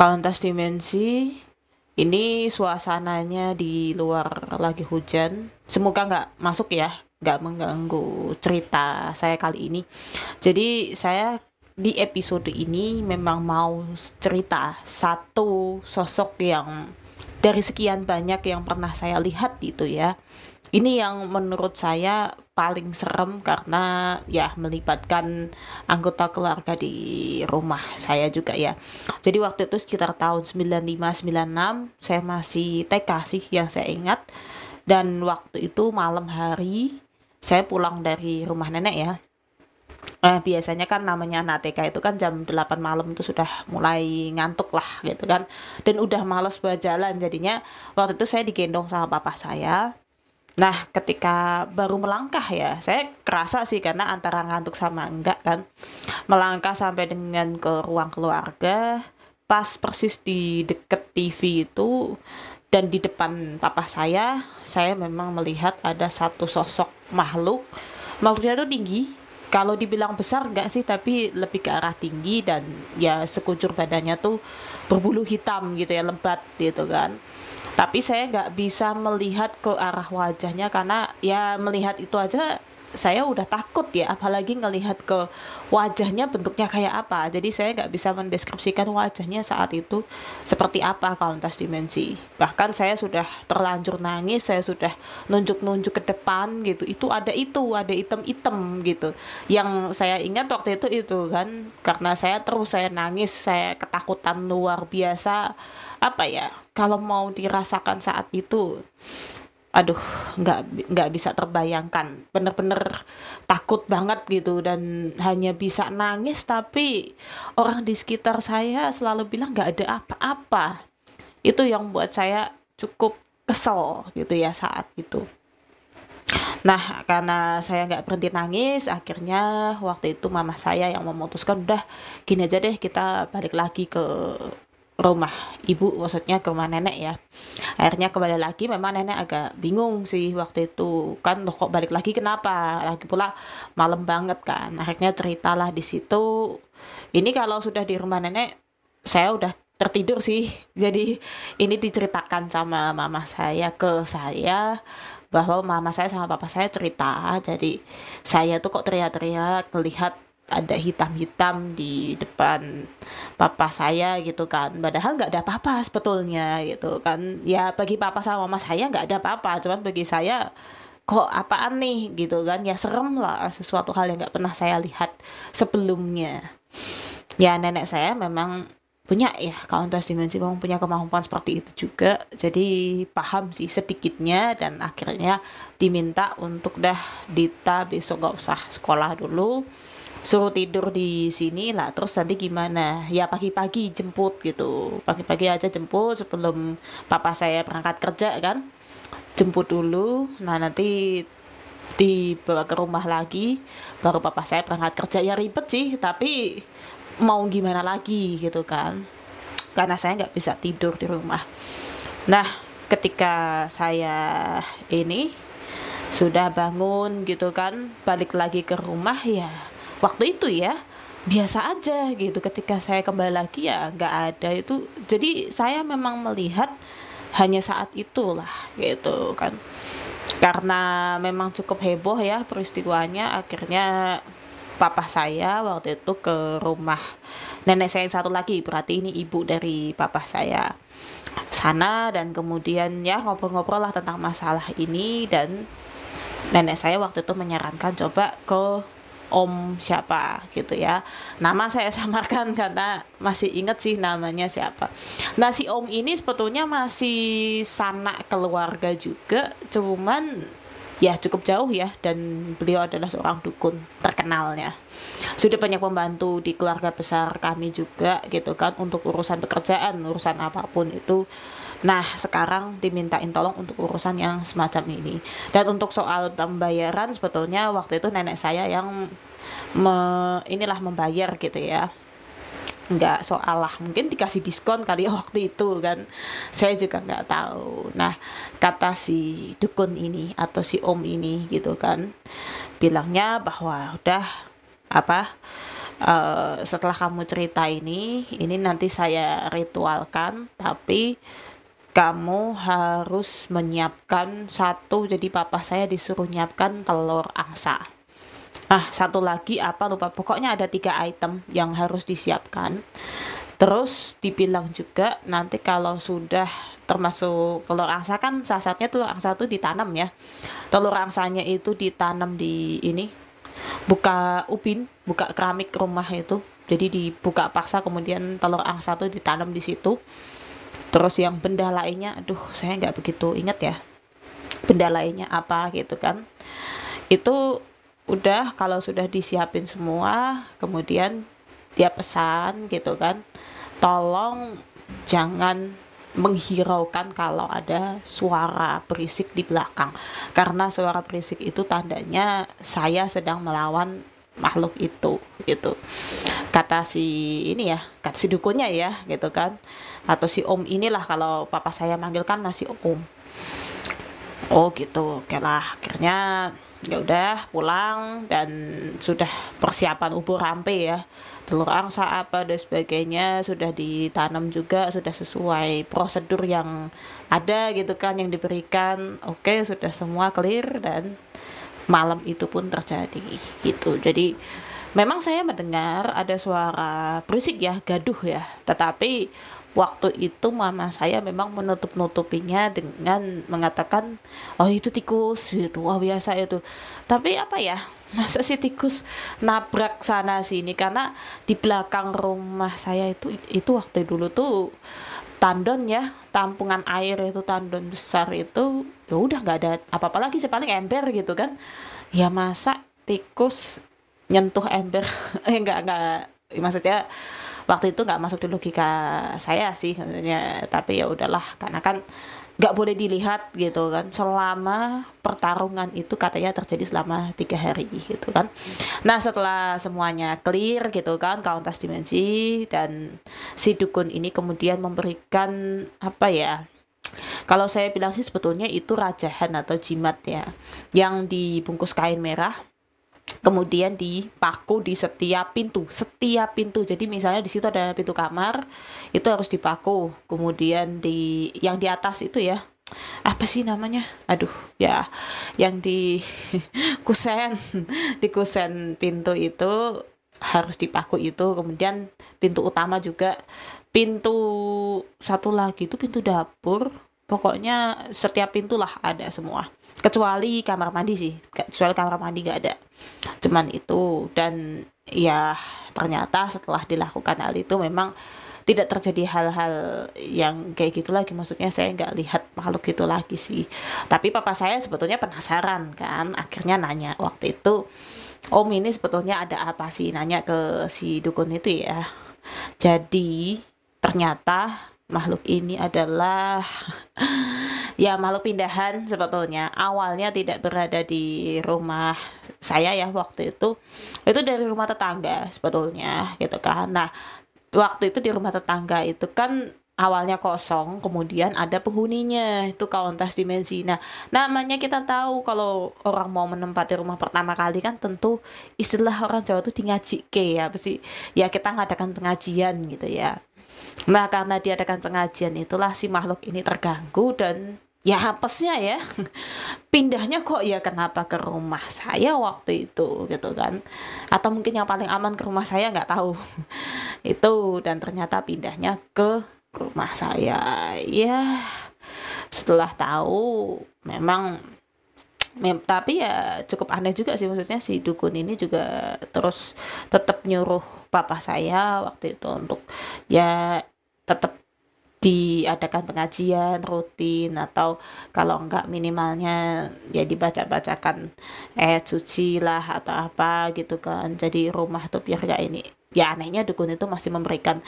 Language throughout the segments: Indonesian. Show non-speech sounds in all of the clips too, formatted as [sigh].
Kauntas Dimensi ini suasananya di luar lagi hujan. Semoga nggak masuk ya, nggak mengganggu cerita saya kali ini. Jadi saya di episode ini memang mau cerita satu sosok yang dari sekian banyak yang pernah saya lihat gitu ya ini yang menurut saya paling serem karena ya melibatkan anggota keluarga di rumah saya juga ya. Jadi waktu itu sekitar tahun 95 96 saya masih TK sih yang saya ingat dan waktu itu malam hari saya pulang dari rumah nenek ya. Nah, biasanya kan namanya anak TK itu kan jam 8 malam itu sudah mulai ngantuk lah gitu kan. Dan udah males buat jalan jadinya waktu itu saya digendong sama papa saya Nah, ketika baru melangkah ya, saya kerasa sih karena antara ngantuk sama enggak kan. Melangkah sampai dengan ke ruang keluarga, pas persis di deket TV itu dan di depan papa saya, saya memang melihat ada satu sosok makhluk. Makhluknya itu tinggi, kalau dibilang besar enggak sih tapi lebih ke arah tinggi dan ya sekujur badannya tuh berbulu hitam gitu ya lebat gitu kan tapi saya nggak bisa melihat ke arah wajahnya karena ya melihat itu aja saya udah takut ya apalagi ngelihat ke wajahnya bentuknya kayak apa. Jadi saya nggak bisa mendeskripsikan wajahnya saat itu seperti apa kauntas dimensi. Bahkan saya sudah terlanjur nangis saya sudah nunjuk-nunjuk ke depan gitu. Itu ada itu ada item-item gitu. Yang saya ingat waktu itu itu kan karena saya terus saya nangis saya ketakutan luar biasa. Apa ya kalau mau dirasakan saat itu aduh nggak nggak bisa terbayangkan. Bener-bener takut banget gitu dan hanya bisa nangis tapi orang di sekitar saya selalu bilang nggak ada apa-apa. Itu yang buat saya cukup kesel gitu ya saat itu. Nah, karena saya nggak berhenti nangis, akhirnya waktu itu mama saya yang memutuskan udah gini aja deh kita balik lagi ke rumah ibu maksudnya ke rumah nenek ya. Akhirnya kembali lagi memang nenek agak bingung sih waktu itu. Kan loh kok balik lagi? Kenapa? Lagi pula malam banget kan. Akhirnya ceritalah di situ. Ini kalau sudah di rumah nenek saya udah tertidur sih. Jadi ini diceritakan sama mama saya ke saya bahwa mama saya sama papa saya cerita. Jadi saya tuh kok teriak-teriak melihat ada hitam-hitam di depan papa saya gitu kan. Padahal nggak ada apa-apa sebetulnya gitu kan. Ya bagi papa sama mama saya nggak ada apa-apa. Cuman bagi saya kok apaan nih? gitu kan. Ya serem lah sesuatu hal yang nggak pernah saya lihat sebelumnya. Ya nenek saya memang punya ya kauntas dimensi memang punya kemampuan seperti itu juga. Jadi paham sih sedikitnya dan akhirnya diminta untuk dah Dita besok gak usah sekolah dulu suruh tidur di sini lah terus nanti gimana? Ya pagi-pagi jemput gitu. Pagi-pagi aja jemput sebelum papa saya berangkat kerja kan? Jemput dulu. Nah nanti dibawa ke rumah lagi baru papa saya berangkat kerja. Ya ribet sih tapi mau gimana lagi gitu kan? Karena saya nggak bisa tidur di rumah. Nah ketika saya ini sudah bangun gitu kan balik lagi ke rumah ya waktu itu ya biasa aja gitu. Ketika saya kembali lagi ya nggak ada itu. Jadi saya memang melihat hanya saat itulah gitu kan. Karena memang cukup heboh ya peristiwanya akhirnya papa saya waktu itu ke rumah nenek saya yang satu lagi. Berarti ini ibu dari papa saya. Sana dan kemudian ya ngobrol-ngobrol lah tentang masalah ini. Dan nenek saya waktu itu menyarankan coba ke om siapa gitu ya. Nama saya [laughs] samarkan karena masih inget sih namanya siapa. Nah si om ini sebetulnya masih sanak keluarga juga cuman ya cukup jauh ya dan beliau adalah seorang dukun terkenalnya. Sudah banyak membantu di keluarga besar kami juga gitu kan untuk urusan pekerjaan urusan apa pun itu Nah, sekarang dimintain tolong untuk urusan yang semacam ini. Dan untuk soal pembayaran sebetulnya waktu itu nenek saya yang me, inilah membayar gitu ya. Nggak soal lah mungkin dikasih diskon kali [laughs] waktu itu kan. Saya juga nggak tahu. Nah kata si dukun ini atau si om ini gitu kan bilangnya bahwa udah apa uh, setelah kamu cerita ini ini nanti saya ritualkan tapi kamu harus menyiapkan satu jadi papa saya disuruh nyiapkan telur angsa. Ah satu lagi apa lupa. Pokoknya ada tiga item yang harus disiapkan. Terus dibilang juga nanti kalau sudah termasuk telur angsa kan salah satunya telur angsa itu ditanam ya. Telur angsanya itu ditanam di ini buka upin buka keramik rumah itu. Jadi dibuka paksa kemudian telur angsa itu ditanam di situ terus yang benda lainnya aduh saya nggak begitu ingat ya. Benda lainnya apa gitu kan. Itu udah kalau sudah disiapin semua kemudian dia pesan gitu kan tolong jangan menghiraukan kalau ada suara berisik di belakang. Karena suara berisik itu tandanya saya sedang melawan makhluk itu gitu. Kata si ini ya kata si dukunnya ya gitu kan. Atau si om inilah kalau papa saya manggilkan masih om. Oh gitu. Oke lah akhirnya ya udah pulang dan sudah persiapan ubur rampe ya. Telur angsa apa dan sebagainya sudah ditanam juga sudah sesuai prosedur yang ada gitu kan yang diberikan. Oke sudah semua clear dan malam itu pun terjadi gitu. Jadi memang saya mendengar ada suara berisik ya gaduh ya. Tetapi waktu itu mama saya memang menutup-nutupinya dengan mengatakan oh itu tikus gitu. Wah biasa itu. Tapi apa ya [laughs] masa sih tikus nabrak sana sini? Karena di belakang rumah saya itu itu waktu dulu tuh tandon ya tampungan air itu tandon besar itu ya udah nggak ada apa-apa lagi sih paling ember gitu kan. Ya masa tikus nyentuh ember? [laughs] Eh nggak nggak. Maksudnya waktu itu nggak masuk di logika saya sih sebenarnya. Tapi ya udahlah karena kan nggak boleh dilihat gitu kan. Selama pertarungan itu katanya terjadi selama tiga hari gitu kan. Nah setelah semuanya clear gitu kan kauntas dimensi dan si dukun ini kemudian memberikan apa ya kalau saya bilang sih sebetulnya itu rajahan atau jimat ya yang dibungkus kain merah kemudian dipaku di setiap pintu setiap pintu. Jadi misalnya di situ ada pintu kamar itu harus dipaku. Kemudian di yang di atas itu ya apa sih namanya? Aduh ya yang di [laughs] kusen di kusen pintu itu harus dipaku itu. Kemudian pintu utama juga pintu satu lagi itu pintu dapur pokoknya setiap pintu lah ada semua. Kecuali kamar mandi sih. Kecuali kamar mandi gak ada. Cuman itu. Dan ya ternyata setelah dilakukan hal itu memang tidak terjadi hal-hal yang kayak gitu lagi. Maksudnya saya nggak lihat makhluk itu lagi sih. Tapi papa saya sebetulnya penasaran kan. Akhirnya nanya waktu itu om ini sebetulnya ada apa sih? Nanya ke si dukun itu ya. Jadi ternyata makhluk ini adalah [laughs] ya makhluk pindahan sebetulnya. Awalnya tidak berada di rumah saya ya waktu itu. Itu dari rumah tetangga sebetulnya gitu kan. Nah waktu itu di rumah tetangga itu kan awalnya kosong, kemudian ada penghuninya, itu kauntas dimensi. Nah, namanya kita tahu kalau orang mau menempati rumah pertama kali kan tentu istilah orang Jawa itu di ngaji ke ya, pasti ya kita ngadakan pengajian gitu ya. Nah, karena diadakan pengajian itulah si makhluk ini terganggu dan ya hapesnya ya. [laughs] Pindahnya kok ya kenapa ke rumah saya waktu itu gitu kan. Atau mungkin yang paling aman ke rumah saya nggak tahu. [laughs] Itu dan ternyata pindahnya ke rumah saya. Ya setelah tahu memang mem tapi ya cukup aneh juga sih maksudnya si dukun ini juga terus tetap nyuruh papa saya waktu itu untuk ya tetap diadakan pengajian rutin atau kalau enggak minimalnya ya dibaca-bacakan eh suci lah atau apa gitu kan. Jadi rumah tuh biar gak ini ya anehnya dukun itu masih memberikan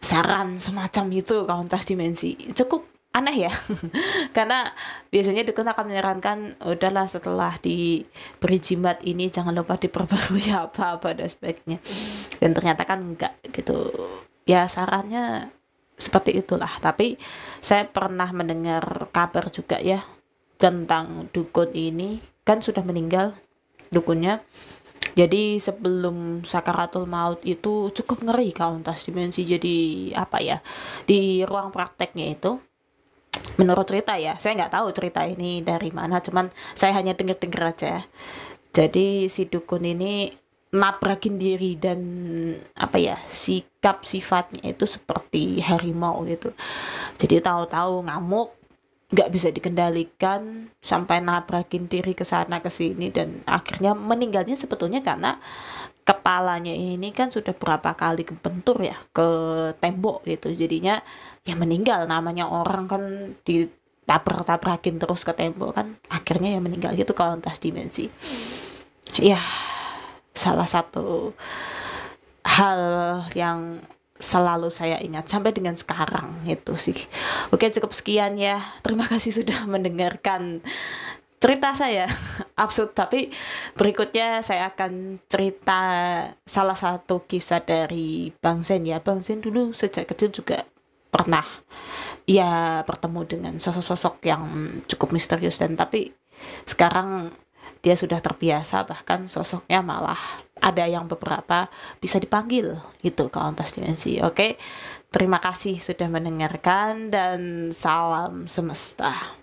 saran semacam itu kauntas dimensi. Cukup aneh ya. [laughs] Karena biasanya dukun akan menyarankan udahlah setelah diberi jimat ini jangan lupa diperbarui [laughs] apa-apa dan sebagainya. Dan ternyata kan enggak gitu. Ya sarannya seperti itulah. Tapi saya pernah mendengar kabar juga ya tentang dukun ini. Kan sudah meninggal dukunnya. Jadi sebelum sakaratul maut itu cukup ngeri kauntas dimensi jadi apa ya di ruang prakteknya itu menurut cerita ya saya nggak tahu cerita ini dari mana cuman saya hanya dengar-dengar aja. Jadi si dukun ini nabrakin diri dan apa ya sikap sifatnya itu seperti harimau gitu. Jadi tahu-tahu ngamuk nggak bisa dikendalikan sampai nabrakin diri ke sana ke sini dan akhirnya meninggalnya sebetulnya karena kepalanya ini kan sudah berapa kali kebentur ya ke tembok gitu. Jadinya ya meninggal namanya orang kan ditabrak-tabrakin terus ke tembok kan akhirnya ya meninggal gitu kalau entah dimensi ya salah satu hal yang selalu saya ingat sampai dengan sekarang itu sih. Oke cukup sekian ya. Terima kasih sudah [laughs] mendengarkan cerita saya [laughs] absurd tapi berikutnya saya akan cerita salah satu kisah dari Bang Zen ya. Bang Zen dulu sejak kecil juga pernah ya bertemu dengan sosok-sosok yang cukup misterius dan tapi sekarang dia sudah terbiasa bahkan sosoknya malah ada yang beberapa bisa dipanggil gitu ke ontas dimensi oke? Terima kasih sudah mendengarkan dan salam semesta